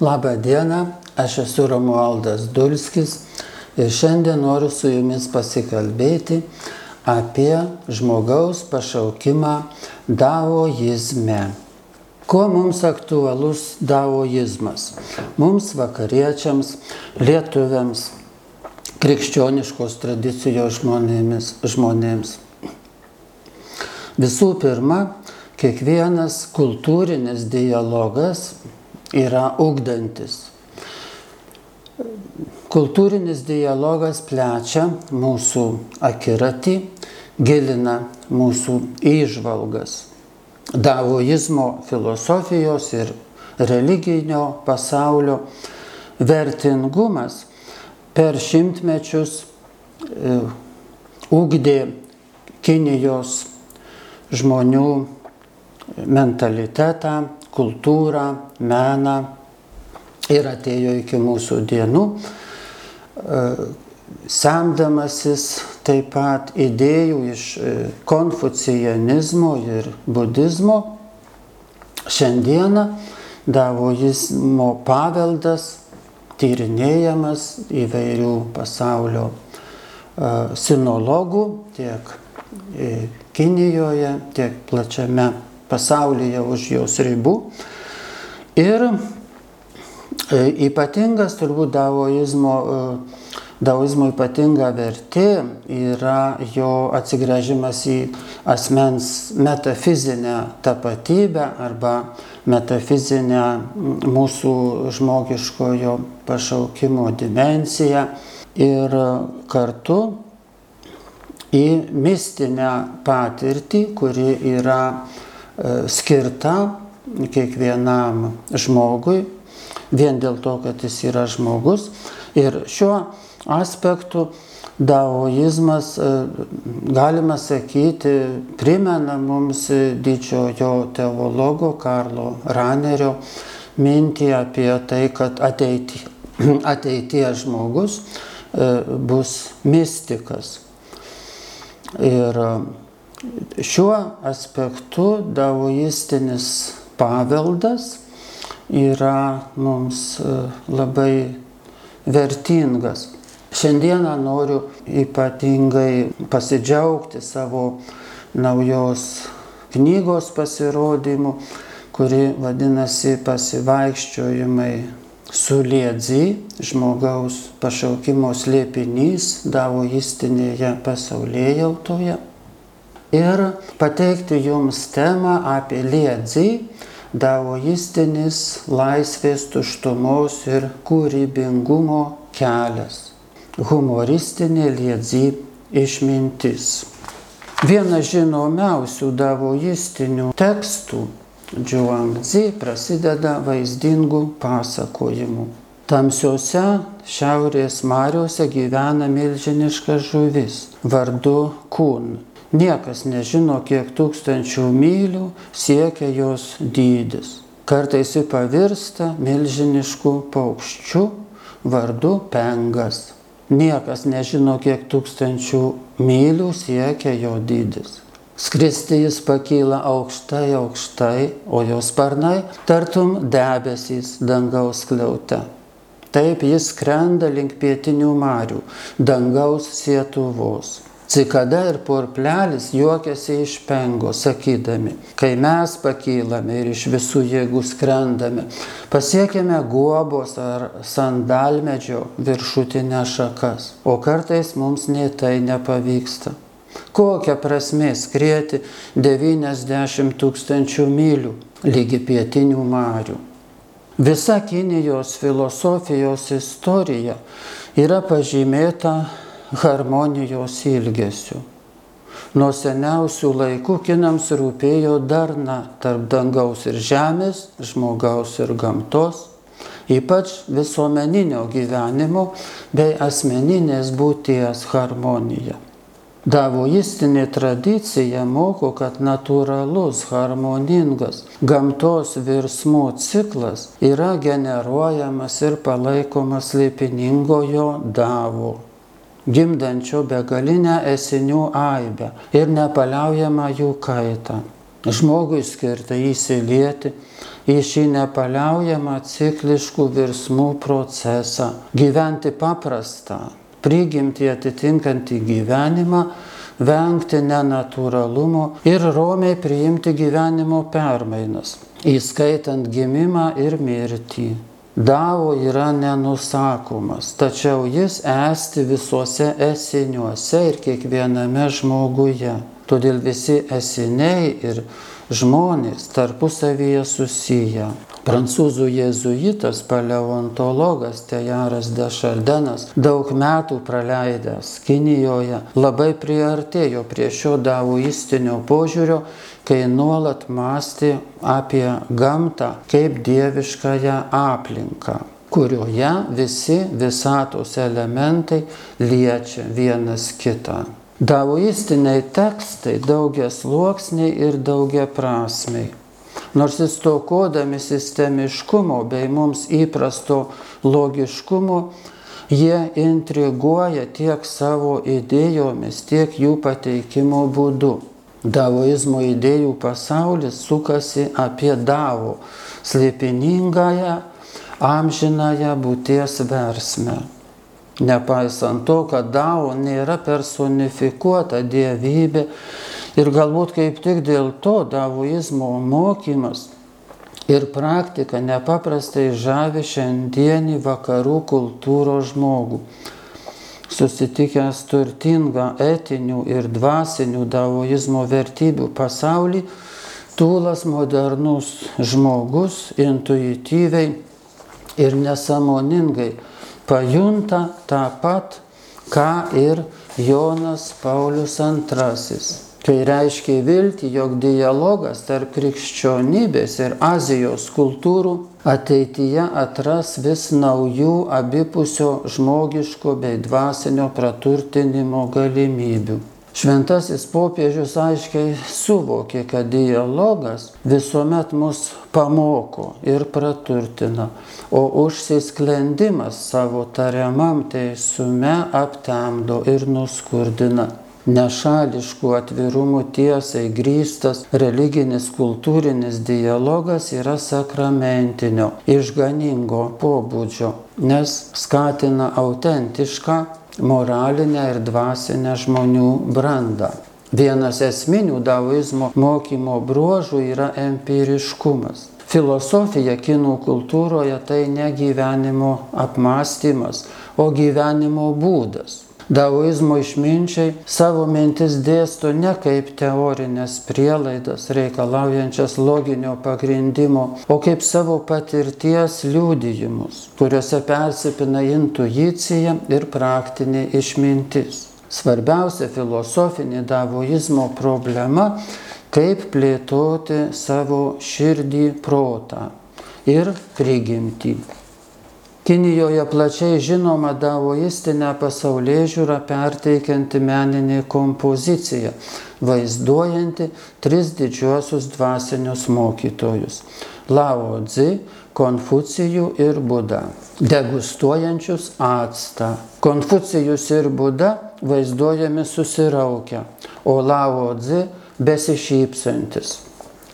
Labą dieną, aš esu Romualdas Dulskis ir šiandien noriu su jumis pasikalbėti apie žmogaus pašaukimą daoizme. Kuo mums aktualus daoizmas? Mums vakariečiams, lietuviams, krikščioniškos tradicijos žmonėmis, žmonėms. Visų pirma, kiekvienas kultūrinis dialogas yra ugdantis. Kultūrinis dialogas plečia mūsų akiratį, gilina mūsų įžvalgas. Davoizmo filosofijos ir religinio pasaulio vertingumas per šimtmečius e, ugdė Kinijos žmonių mentalitetą, kultūrą, meną ir atėjo iki mūsų dienų, e, semdamasis taip pat idėjų iš e, konfucijanizmo ir budizmo. Šiandieną davoizmo paveldas tyrinėjamas įvairių pasaulio e, sinologų tiek Kinijoje, tiek plačiame pasaulyje už jos ribų. Ir e, ypatingas turbūt daoizmo, e, daoizmo ypatinga vertė yra jo atsigręžimas į asmens metafizinę tapatybę arba metafizinę mūsų žmogiškojo pašaukimo dimenciją ir kartu į mistinę patirtį, kuri yra skirta kiekvienam žmogui, vien dėl to, kad jis yra žmogus. Ir šiuo aspektu daoizmas, e, galima sakyti, primena mums didžiojo teologo Karlo Ranerio mintį apie tai, kad ateity, ateities žmogus e, bus mystikas. Ir Šiuo aspektu daoistinis paveldas yra mums e, labai vertingas. Šiandieną noriu ypatingai pasidžiaugti savo naujos knygos pasirodymu, kuri vadinasi pasivaikščiojimai su liedzi, žmogaus pašaukimo slėpinys davoistinėje pasaulėje jautoje ir pateikti jums temą apie liedzį, daoistinis laisvės tuštumos ir kūrybingumo kelias. Humoristinė liedzį išmintis. Vienas žinomiausių daoistinių tekstų Džuangzi prasideda vaizdingų pasakojimų. Tamsiuose šiaurės mariuose gyvena milžiniška žuvis vardu Kūn. Niekas nežino, kiek tūkstančių mylių siekia jos dydis. Kartais ji pavirsta milžinišku paukščiu vardu pengas. Niekas nežino, kiek tūkstančių mylių siekia jo dydis. Skristi jis pakyla aukštai, aukštai, o jos sparnai tartum debesys dangaus kliaute. Taip jis skrenda link pietinių marių, dangaus sietuvos. Cikada ir purplelis juokiasi iš pengo, sakydami, kai mes pakylame ir iš visų jėgų skrendame, pasiekime guobos ar sandalmedžio viršutinę šakas, o kartais mums nei tai nepavyksta. Kokia prasme skrieti 90 tūkstančių mylių lygi pietinių marių. Visa Kinijos filosofijos istorija yra pažymėta harmonijos ilgesiu. Nuo seniausių laikų kinams rūpėjo darna tarp dangaus ir žemės, žmogaus ir gamtos, ypač visuomeninio gyvenimo bei asmeninės būties harmonija. Davoistinė tradicija moko, kad natūralus, harmoningas gamtos virsmų ciklas yra generuojamas ir palaikomas lėpiningojo davo gimdančio begalinę esinių aibę ir nepaliaujamą jų kaitą. žmogui skirta įsilieti į šį nepaliaujamą cikliškų virsmų procesą, gyventi paprastą, prigimti atitinkantį gyvenimą, vengti nenatūralumo ir romiai priimti gyvenimo permainas, įskaitant gimimą ir mirtį. Davo yra nenusakomas, tačiau jis esti visuose esiniuose ir kiekviename žmoguje. Todėl visi esiniai ir žmonės tarpusavyje susiję. Prancūzų jėzuitas paleontologas Tejaras Dešaldenas daug metų praleidęs Kinijoje labai priartėjo prie šio daoistinio požiūrio, kai nuolat mąstė apie gamtą kaip dieviškąją aplinką kurioje visi visatos elementai liečia vienas kitą. Daoistiniai tekstai daugia sluoksniai ir daugia prasmiai nors įstokodami sistemiškumo bei mums įprasto logiškumo, jie intriguoja tiek savo idėjomis, tiek jų pateikimo būdu. Davoizmo idėjų pasaulis sukasi apie Davo, slėpiningąją, amžinąją būties versmę. Nepaisant to, kad Davo nėra personifikuota dievybė, Ir galbūt kaip tik dėl to davoizmo mokymas ir praktika nepaprastai žavi šiandienį vakarų kultūros žmogų. Susitikęs turtingą etinių ir dvasinių davoizmo vertybių pasaulį, tūlas modernus žmogus intuityviai ir nesamoningai pajunta tą pat, ką ir Jonas Paulius II Tai reiškia viltį, jog dialogas tarp krikščionybės ir Azijos kultūrų ateityje atras vis naujų abipusio žmogiško bei dvasinio praturtinimo galimybių. Šventasis popiežius aiškiai suvokė, kad dialogas visuomet mus pamoko ir praturtina, o užsisklendimas savo tariamam teisume aptemdo ir nuskurdina nešališkų atvirumų tiesai grįstas religinis kultūrinis dialogas yra sakramentinio, išganingo pobūdžio, nes skatina autentišką moralinę ir dvasinę žmonių brandą. Vienas esminių daoizmo mokymo bruožų yra empiriškumas. Filosofija kinų kultūroje tai ne gyvenimo apmąstymas, o gyvenimo būdas. Daoizmo išminčiai savo mintis dėsto ne kaip teorinės prielaidas reikalaujančias loginio pagrindimo, o kaip savo patirties liūdėjimus, kuriuose persipina intuicija ir praktinė išmintis. Svarbiausia filosofinė davoizmo problema - kaip plėtoti savo širdį, protą ir prigimtį. Kinijoje plačiai žinoma daoistinę pasaulyje žiūrą perteikianti meninė kompozicija, vaizduojanti tris didžiuosius dvasinius mokytojus - Lao Dzi, Konfucijų ir Buda, degustuojančius actą. Konfucijus ir Buda vaizduojami susiraukę, o Lao Dzi besišypsantis.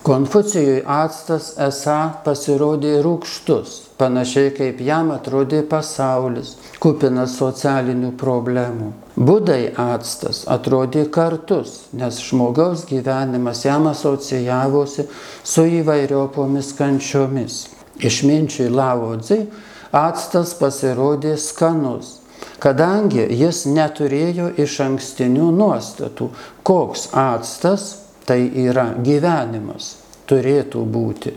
Konfucijui actas esą pasirodė rūkštus, panašiai kaip jam atrodė pasaulis, kupinas socialinių problemų. Budai actas atrodė kartus, nes žmogaus gyvenimas jam asocijavosi su įvairiopomis kančiomis. Išminčiui Lavodzi actas pasirodė skanus, kadangi jis neturėjo iš ankstinių nuostatų, koks actas tai yra gyvenimas, turėtų būti.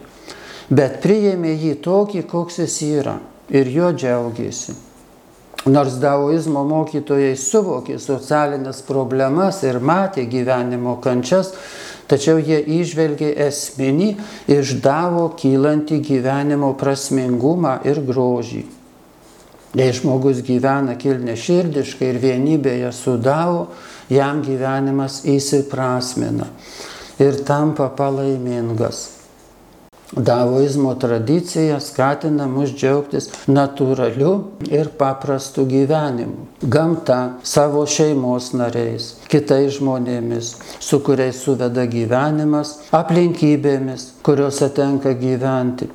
Bet priėmė jį tokį, koks jis yra ir jo džiaugiasi. Nors daoizmo mokytojai suvokė socialinės problemas ir matė gyvenimo kančias, tačiau jie išvelgė esminį iš davo kylantį gyvenimo prasmingumą ir grožį. Jei žmogus gyvena kilne širdiškai ir vienybėje su davo, jam gyvenimas įsiprasmina ir tampa palaimingas. Daoizmo tradicija skatina mus džiaugtis natūraliu ir paprastu gyvenimu. Gamta, savo šeimos nariais, kitais žmonėmis, su kuriais suveda gyvenimas, aplinkybėmis, kuriuose tenka gyventi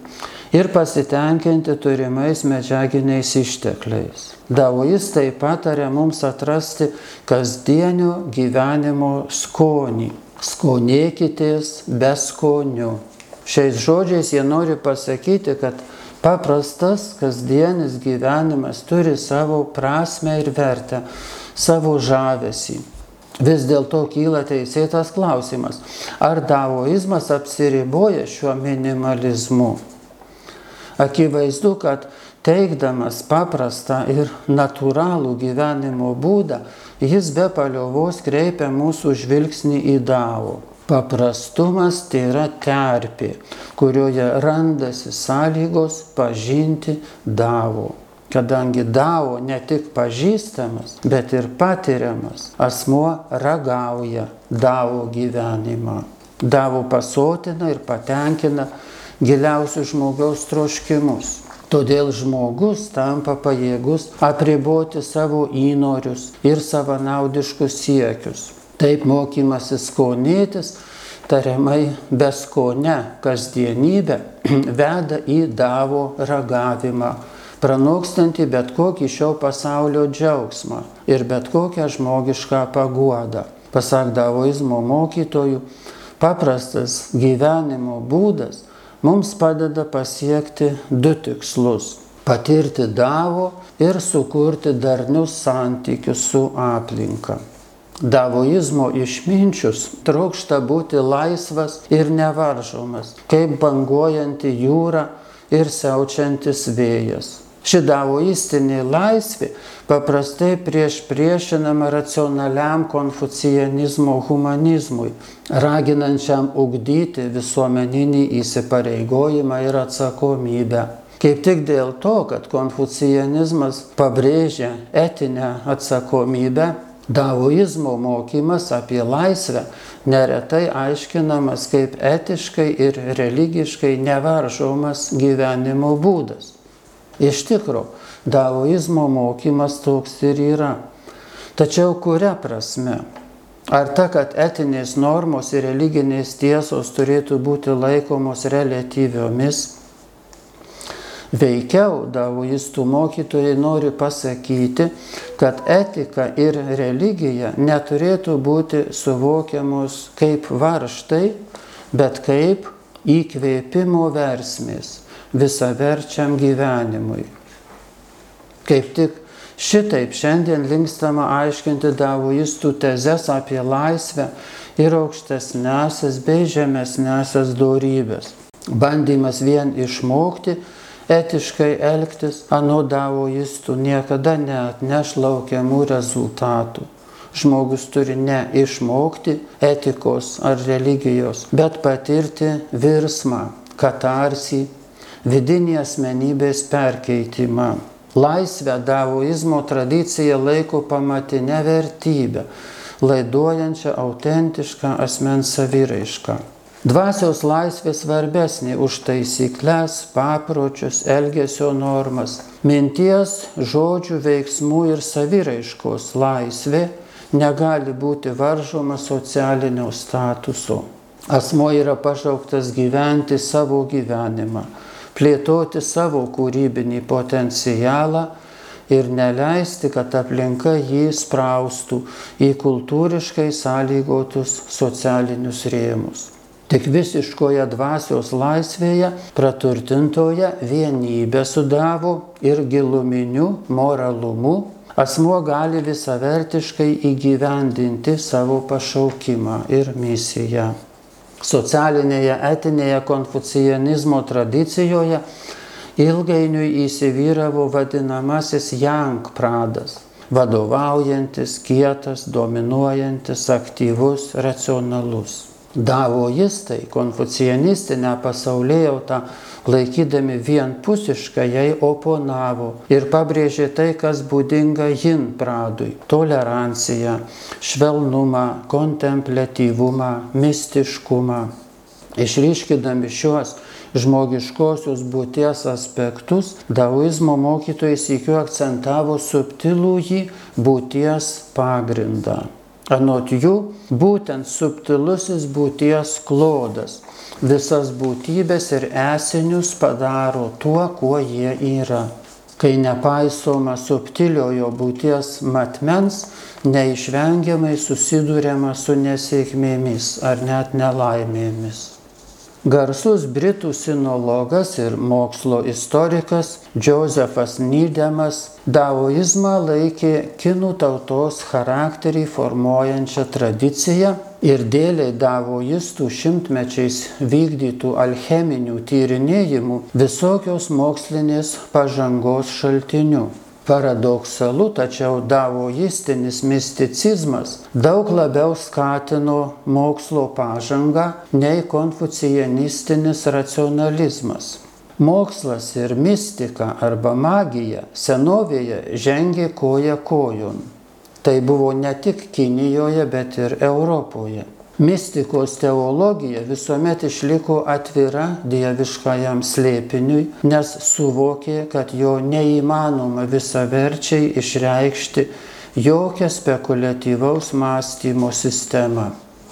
ir pasitenkinti turimais medžiaginiais ištekliais. Daoistai patarė mums atrasti kasdienio gyvenimo skonį. Skonėkitės be skonių. Šiais žodžiais jie nori pasakyti, kad paprastas kasdienis gyvenimas turi savo prasme ir vertę, savo žavesį. Vis dėlto kyla teisėtas klausimas, ar daoizmas apsiriboja šiuo minimalizmu. Akivaizdu, kad teikdamas paprastą ir natūralų gyvenimo būdą, jis be paliovos kreipia mūsų žvilgsnį į davo. Paprastumas tai yra terpė, kurioje randasi sąlygos pažinti davo. Kadangi davo ne tik pažįstamas, bet ir patiriamas, asmuo ragauja davo gyvenimą. Davo pasotina ir patenkina giliausius žmogaus troškimus. Todėl žmogus tampa pajėgus apriboti savo įnorius ir savanaudiškus siekius. Taip mokymasis skonėtis, tariamai beskone kasdienybė, veda į davo ragavimą, pranokstantį bet kokį šio pasaulio džiaugsmą ir bet kokią žmogišką paguodą. Pasak davoizmo mokytojų, paprastas gyvenimo būdas mums padeda pasiekti du tikslus - patirti davo ir sukurti darnius santykius su aplinka. Davoizmo išminčius trokšta būti laisvas ir nevaržomas, kaip banguojanti jūra ir siaučiantis vėjas. Ši davoistinė laisvė paprastai prieš priešinama racionaliam konfucijanizmo humanizmui, raginančiam ugdyti visuomeninį įsipareigojimą ir atsakomybę. Kaip tik dėl to, kad konfucijanizmas pabrėžia etinę atsakomybę, Daoizmo mokymas apie laisvę neretai aiškinamas kaip etiškai ir religiškai nevaržomas gyvenimo būdas. Iš tikrųjų, daoizmo mokymas toks ir yra. Tačiau kuria prasme? Ar ta, kad etinės normos ir religinės tiesos turėtų būti laikomos relatyviomis? Veikiau daoistų mokytojai nori pasakyti, kad etika ir religija neturėtų būti suvokiamos kaip varštai, bet kaip įkvėpimo versmės visaverčiam gyvenimui. Kaip tik šitaip šiandien linkstama aiškinti daoistų tezes apie laisvę ir aukštesnesias bei žemesnesias dorybės. Bandymas vien išmokti, etiškai elgtis, anot daoistų niekada neatneš laukiamų rezultatų. Žmogus turi ne išmokti etikos ar religijos, bet patirti virsmą, katarsį, vidinį asmenybės perkeitimą. Laisvę daoizmo tradicija laiko pamatinę vertybę, laiduojančią autentišką asmens saviraišką. Dvasios laisvė svarbesnė už taisyklės, papročius, elgesio normas. Minties, žodžių, veiksmų ir saviraiškos laisvė negali būti varžoma socialinio statuso. Asmo yra pašauktas gyventi savo gyvenimą, plėtoti savo kūrybinį potencialą ir neleisti, kad aplinka jį spraustų į kultūriškai sąlygotus socialinius rėmus. Tik visiškoje dvasios laisvėje, praturtintoje vienybė sudavo ir giluminiu moralumu asmuo gali visavertiškai įgyvendinti savo pašaukimą ir misiją. Socialinėje etinėje konfucijanizmo tradicijoje ilgainiui įsivyravo vadinamasis Jank pradas - vadovaujantis, kietas, dominuojantis, aktyvus, racionalus. Davoistai konfucianistinę pasaulėjautą laikydami vienpusišką jai oponavo ir pabrėžė tai, kas būdinga jin pradui - toleranciją, švelnumą, kontemplatyvumą, mistiškumą. Išryškidami šiuos žmogiškosios būties aspektus, daoizmo mokytojai sėkiu akcentavo subtilų jį būties pagrindą. Anot jų, būtent subtilusis būties klodas visas būtybės ir esinius padaro tuo, kuo jie yra. Kai nepaisoma subtiliojo būties matmens, neišvengiamai susidūrėma su nesėkmėmis ar net nelaimėmis. Garsus britų sinologas ir mokslo istorikas Josefas Nydemas daoizmą laikė kinų tautos charakterį formuojančią tradiciją ir dėliai daoistų šimtmečiais vykdytų alcheminių tyrinėjimų visokios mokslinės pažangos šaltiniu. Paradoksalu, tačiau davoistinis misticizmas daug labiau skatino mokslo pažangą nei konfucijanistinis racionalizmas. Mokslas ir mistika arba magija senovėje žengė koja kojon. Tai buvo ne tik Kinijoje, bet ir Europoje. Mistikos teologija visuomet išliko atvira dieviškajam slėpiniui, nes suvokė, kad jo neįmanoma visaverčiai išreikšti jokią spekuliatyvaus mąstymo sistemą.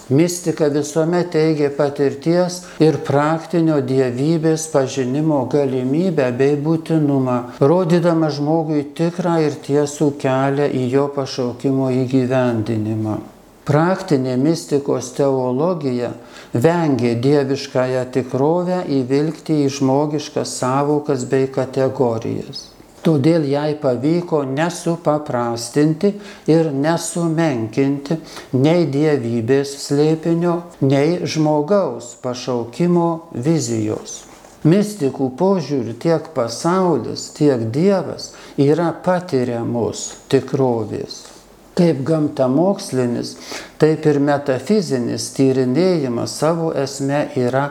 Mistika visuomet teigia patirties ir praktinio dievybės pažinimo galimybę bei būtinumą, rodydama žmogui tikrą ir tiesų kelią į jo pašaukimo įgyvendinimą. Praktinė mistikos teologija vengė dieviškąją tikrovę įvilgti į žmogiškas savokas bei kategorijas. Todėl jai pavyko nesupaprastinti ir nesumenkinti nei dievybės slėpinio, nei žmogaus pašaukimo vizijos. Mistikų požiūrių tiek pasaulis, tiek Dievas yra patiriamos tikrovės. Kaip gamtamokslinis, taip ir metafizinis tyrinėjimas savo esme yra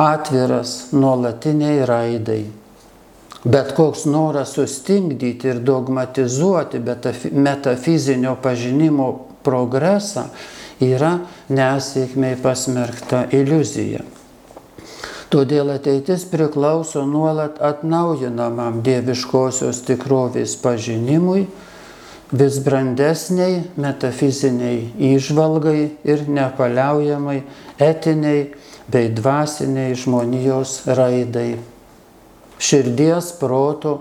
atviras nuolatiniai raidai. Bet koks noras sustingdyti ir dogmatizuoti metafizinio pažinimo progresą yra nesėkmiai pasmerkta iliuzija. Todėl ateitis priklauso nuolat atnaujinamam dieviškosios tikrovės pažinimui, vis brandesniai metafiziniai įžvalgai ir nepaliaujamai etiniai bei dvasiniai žmonijos raidai. Širdies proto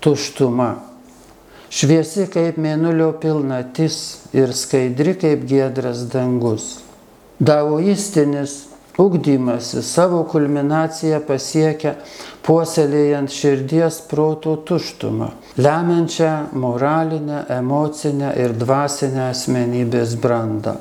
tuštuma. Šviesi kaip mėnulio pilnatis ir skaidri kaip giedras dangus. Daoistinis ugdymasi savo kulminaciją pasiekia puoselėjant širdies proto tuštumą, lemiančią moralinę, emocinę ir dvasinę asmenybės brandą.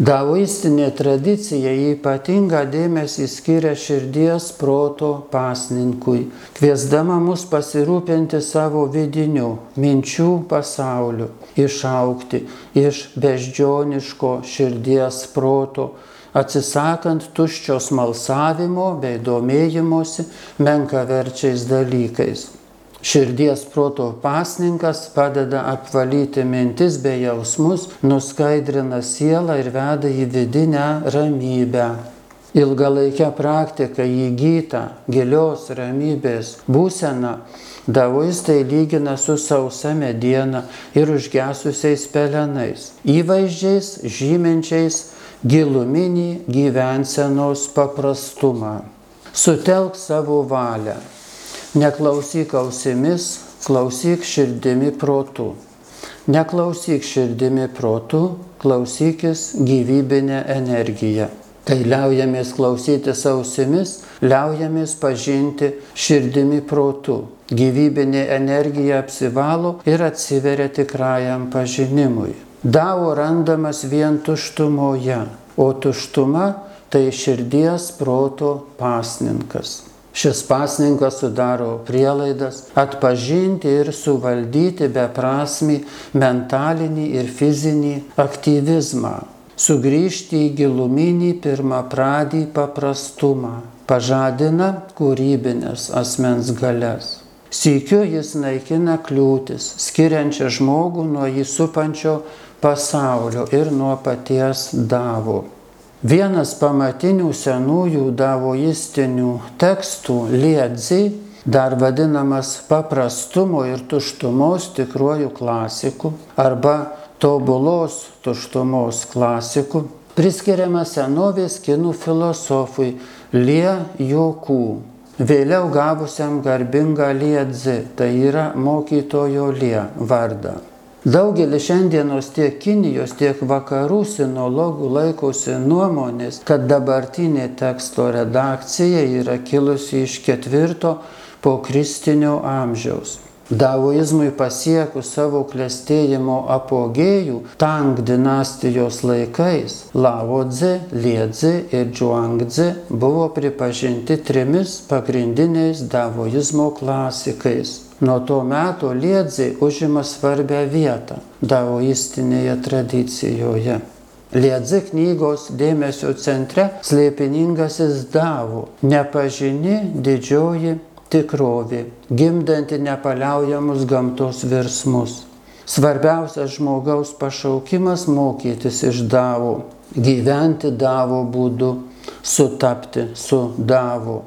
Daoistinė tradicija ypatingą dėmesį skiria širdies proto pasninkui, kviesdama mus pasirūpinti savo vidiniu minčių pasauliu, išaukti iš beždžioniško širdies proto atsisakant tuščio smalsavimo bei domėjimosi menkaverčiais dalykais. Širdies proto pasninkas padeda apvalyti mintis bei jausmus, nuskaidrina sielą ir veda į vidinę ramybę. Ilgalaikę praktiką įgytą gilios ramybės būseną Davoistai lygina su sausa mediena ir užgesusiais pelenais, įvaizdžiais žyminčiais giluminį gyvensenos paprastumą. Sutelk savo valią. Neklausyk ausimis, klausyk širdimi protu. Neklausyk širdimi protu, klausykis gyvybinę energiją. Kai liaujamės klausytis ausimis, liaujamės pažinti širdimi protu. Gyvybinė energija apsivalo ir atsiveria tikrajam pažinimui. Davo randamas vien tuštumoje, o tuštuma tai širdies proto pasninkas. Šis pasninkas sudaro prielaidas atpažinti ir suvaldyti beprasmį mentalinį ir fizinį aktyvizmą, sugrįžti į giluminį pirmą pradį paprastumą, pažadina kūrybinės asmens galias. Sykiu jis naikina kliūtis, skiriančią žmogų nuo jį supančio pasaulio ir nuo paties davo. Vienas pamatinių senųjų davoistinių tekstų liedzi, dar vadinamas paprastumo ir tuštumos tikruoju klasiku arba tobulos tuštumos klasiku, priskiriamas senovės kinų filosofui Lie Jokų, vėliau gavusiam garbingą Liedzi, tai yra mokytojo Lie vardą. Daugelis šiandienos tiek Kinijos, tiek vakarų sinologų laikosi nuomonės, kad dabartinė teksto redakcija yra kilusi iš ketvirto po kristinio amžiaus. Daoizmui pasiekus savo klėstėjimo apogėjų Tang dinastijos laikais Lao Tze, Liedze ir Zhuangdze buvo pripažinti trimis pagrindiniais daoizmo klasikais. Nuo to meto Liedze užima svarbę vietą daoistinėje tradicijoje. Liedzi knygos dėmesio centre slėpiningasis Davo, nepažini didžioji tikrovė, gimdanti nepaliaujamus gamtos virsmus. Svarbiausias žmogaus pašaukimas mokytis iš davo, gyventi davo būdu, sutapti su davo.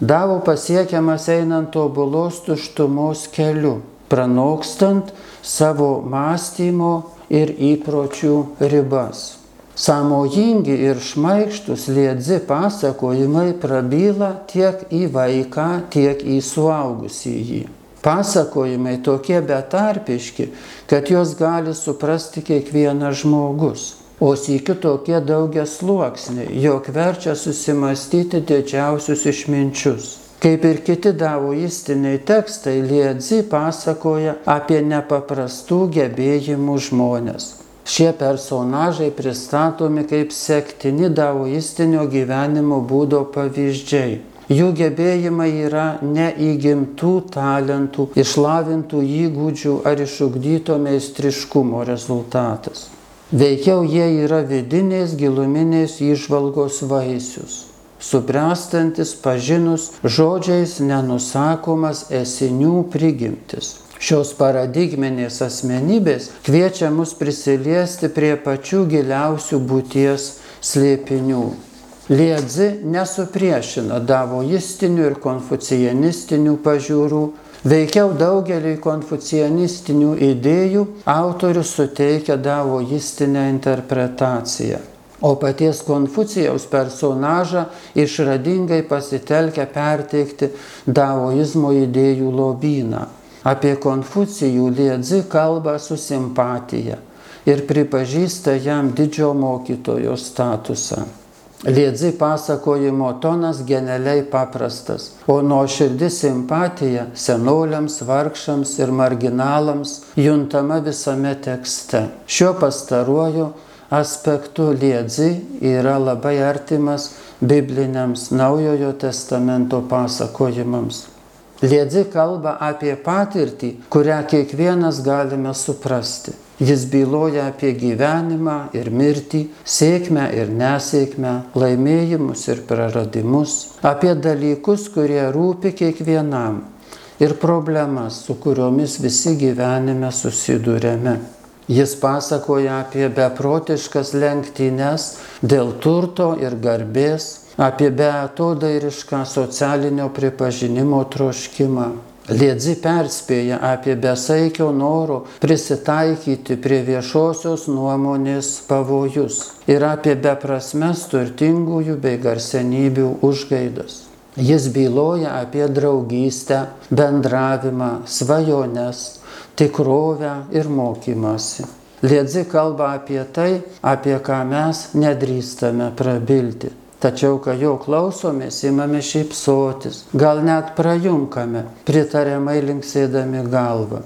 Davo pasiekiamas einant tobulos tuštumos keliu, pranokstant savo mąstymo ir įpročių ribas. Samojingi ir šmaikštus liedzi pasakojimai prabyla tiek į vaiką, tiek į suaugusįjį. Pasakojimai tokie betarpiški, kad juos gali suprasti kiekvienas žmogus. O sėkiu tokie daugia sluoksniai, jog verčia susimastyti didžiausius išminčius. Kaip ir kiti davoistiniai tekstai, Liedzi pasakoja apie nepaprastų gebėjimų žmonės. Šie personažai pristatomi kaip sektini daoistinio gyvenimo būdo pavyzdžiai. Jų gebėjimai yra neįgimtų talentų, išlavintų įgūdžių ar išugdyto meistriškumo rezultatas. Veikiau jie yra vidinės giluminės išvalgos vaisius, suprestantis pažinus žodžiais nenusakomas esinių prigimtis. Šios paradigminės asmenybės kviečia mus prisiliesti prie pačių giliausių būties slėpinių. Liedzi nesupriešina davoistinių ir konfucijanistinių pažiūrų, veikiau daugeliui konfucijanistinių idėjų autorius suteikia davoistinę interpretaciją. O paties Konfucijaus personažą išradingai pasitelkia perteikti davoizmo idėjų lobyną. Apie Konfucijų Liedzi kalba su simpatija ir pripažįsta jam didžio mokytojo statusą. Liedzi pasakojimo tonas genialiai paprastas, o nuoširdį simpatija senoliams, vargšams ir marginalams juntama visame tekste. Šiuo pastaruoju aspektu Liedzi yra labai artimas bibliniams Naujojo testamento pasakojimams. Liedzi kalba apie patirtį, kurią kiekvienas galime suprasti. Jis byloja apie gyvenimą ir mirtį, sėkmę ir nesėkmę, laimėjimus ir praradimus, apie dalykus, kurie rūpi kiekvienam ir problemas, su kuriomis visi gyvenime susidurėme. Jis pasakoja apie beprotiškas lenktynes dėl turto ir garbės, apie beatodairišką socialinio pripažinimo troškimą. Liedzi perspėja apie besaikio noro prisitaikyti prie viešosios nuomonės pavojus ir apie beprasmes turtingųjų bei garsenybių užgaidas. Jis byloja apie draugystę, bendravimą, svajones, tikrovę ir mokymasi. Liedzi kalba apie tai, apie ką mes nedrįstame prabilti. Tačiau, kai jo klausomės, imame šypsotis, gal net prajunkame, pritariamai linksėdami galvą.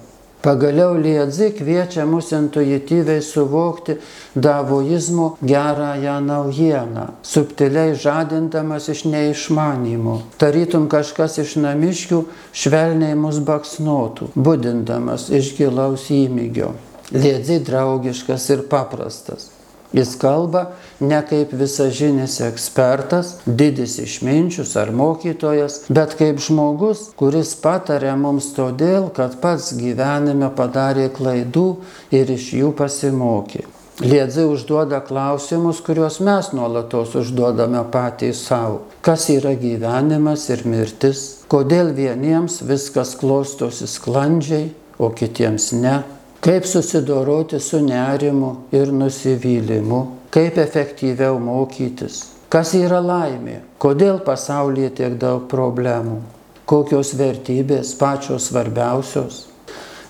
Pagaliau Liedzi kviečia mus intuityviai suvokti davoizmo gerąją naujieną, subtiliai žadindamas iš neišmanimo. Tarytum kažkas iš namiškių švelniai mus baksnotų, būdindamas iš gilaus įmygio. Liedzi draugiškas ir paprastas. Jis kalba ne kaip visažinis ekspertas, didis išminčius ar mokytojas, bet kaip žmogus, kuris patarė mums todėl, kad pats gyvenime padarė klaidų ir iš jų pasimokė. Liedzi užduoda klausimus, kuriuos mes nuolatos užduodame patys savo. Kas yra gyvenimas ir mirtis? Kodėl vieniems viskas klostosi sklandžiai, o kitiems ne? Kaip susidoroti su nerimu ir nusivylimu? Kaip efektyviau mokytis? Kas yra laimė? Kodėl pasaulyje tiek daug problemų? Kokios vertybės pačios svarbiausios?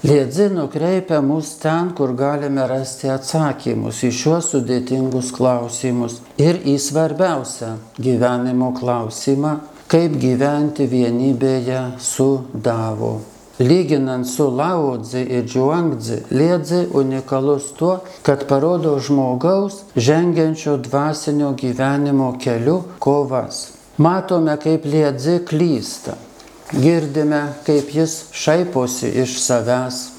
Liedzi nukreipia mus ten, kur galime rasti atsakymus į šiuos sudėtingus klausimus ir į svarbiausią gyvenimo klausimą, kaip gyventi vienybėje su Davo. Lyginant su Laodzi ir Džuangdzi, Liedzi unikalus tuo, kad parodo žmogaus žengiančio dvasinio gyvenimo keliu kovas. Matome, kaip Liedzi klysta, girdime, kaip jis šaiposi iš savęs,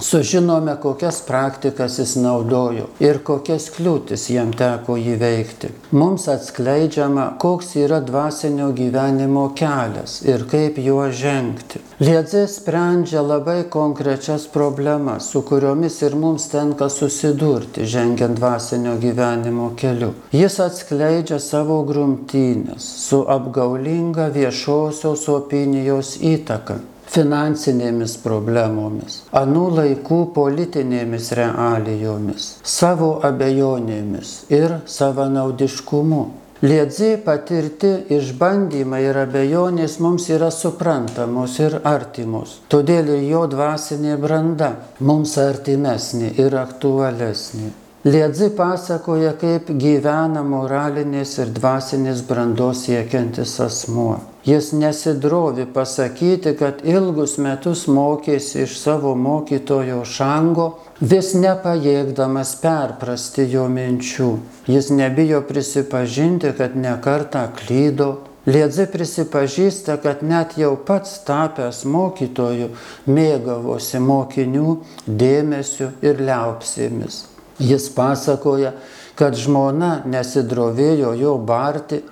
sužinome, kokias praktikas jis naudojo ir kokias kliūtis jam teko įveikti. Mums atskleidžiama, koks yra dvasinio gyvenimo kelias ir kaip juo žengti. Liedzė sprendžia labai konkrečias problemas, su kuriomis ir mums tenka susidurti, žengiant dvasinio gyvenimo keliu. Jis atskleidžia savo grumtynės su apgaulinga viešosios opinijos įtaka finansinėmis problemomis, anų laikų politinėmis realijomis, savo abejonėmis ir savanaudiškumu. Liedzi patirti išbandymai ir abejonės mums yra suprantamos ir artimos, todėl ir jo dvasinė branda mums artimesnė ir aktualesnė. Liedzi pasakoja, kaip gyvena moralinės ir dvasinės brandos siekiantis asmuo. Jis nesidrovi pasakyti, kad ilgus metus mokėsi iš savo mokytojo šango, vis nepajėgdamas perprasti jo minčių. Jis nebijo prisipažinti, kad nekarta klydo. Liedzi prisipažįsta, kad net jau pats tapęs mokytoju mėgavosi mokinių dėmesiu ir liaupsėmis. Jis pasakoja, kad žmona nesidrovėjo jo barti,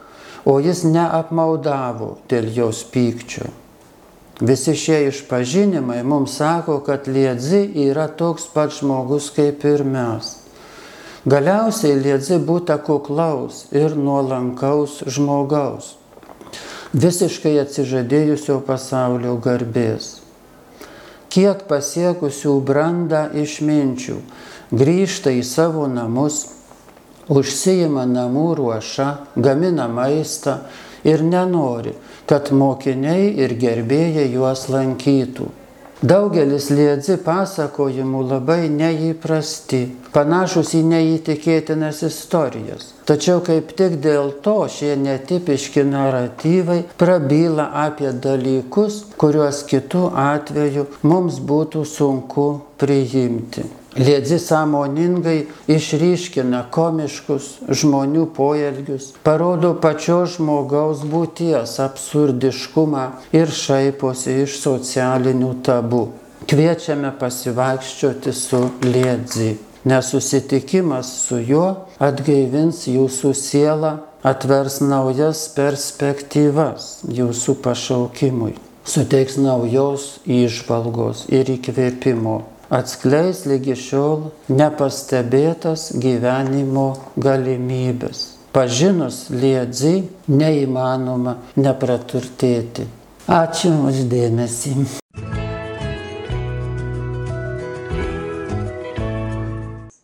o jis neapmaudavo dėl jos pykčio. Visi šie išpažinimai mums sako, kad liedzi yra toks pat žmogus kaip ir mes. Galiausiai liedzi būta kuklaus ir nuolankaus žmogaus, visiškai atsižadėjusio pasaulio garbės. Kiek pasiekusių brandą išminčių grįžta į savo namus, užsijima namų ruošą, gamina maistą ir nenori, kad mokiniai ir gerbėjai juos lankytų. Daugelis liedzi pasakojimų labai neįprasti, panašus į neįtikėtinas istorijas. Tačiau kaip tik dėl to šie netipiški naratyvai prabyla apie dalykus, kuriuos kitų atveju mums būtų sunku priimti. Liedzi sąmoningai išryškina komiškus žmonių poelgius, parodo pačio žmogaus būties absurdiškumą ir šaiposi iš socialinių tabų. Kviečiame pasivaikščioti su Liedzi, nes susitikimas su juo atgaivins jūsų sielą, atvers naujas perspektyvas jūsų pašaukimui, suteiks naujos įžvalgos ir įkvėpimo atskleis lygi šiol nepastebėtas gyvenimo galimybės. Pažinus liedzi neįmanoma nepraturtėti. Ačiū uždėmesį.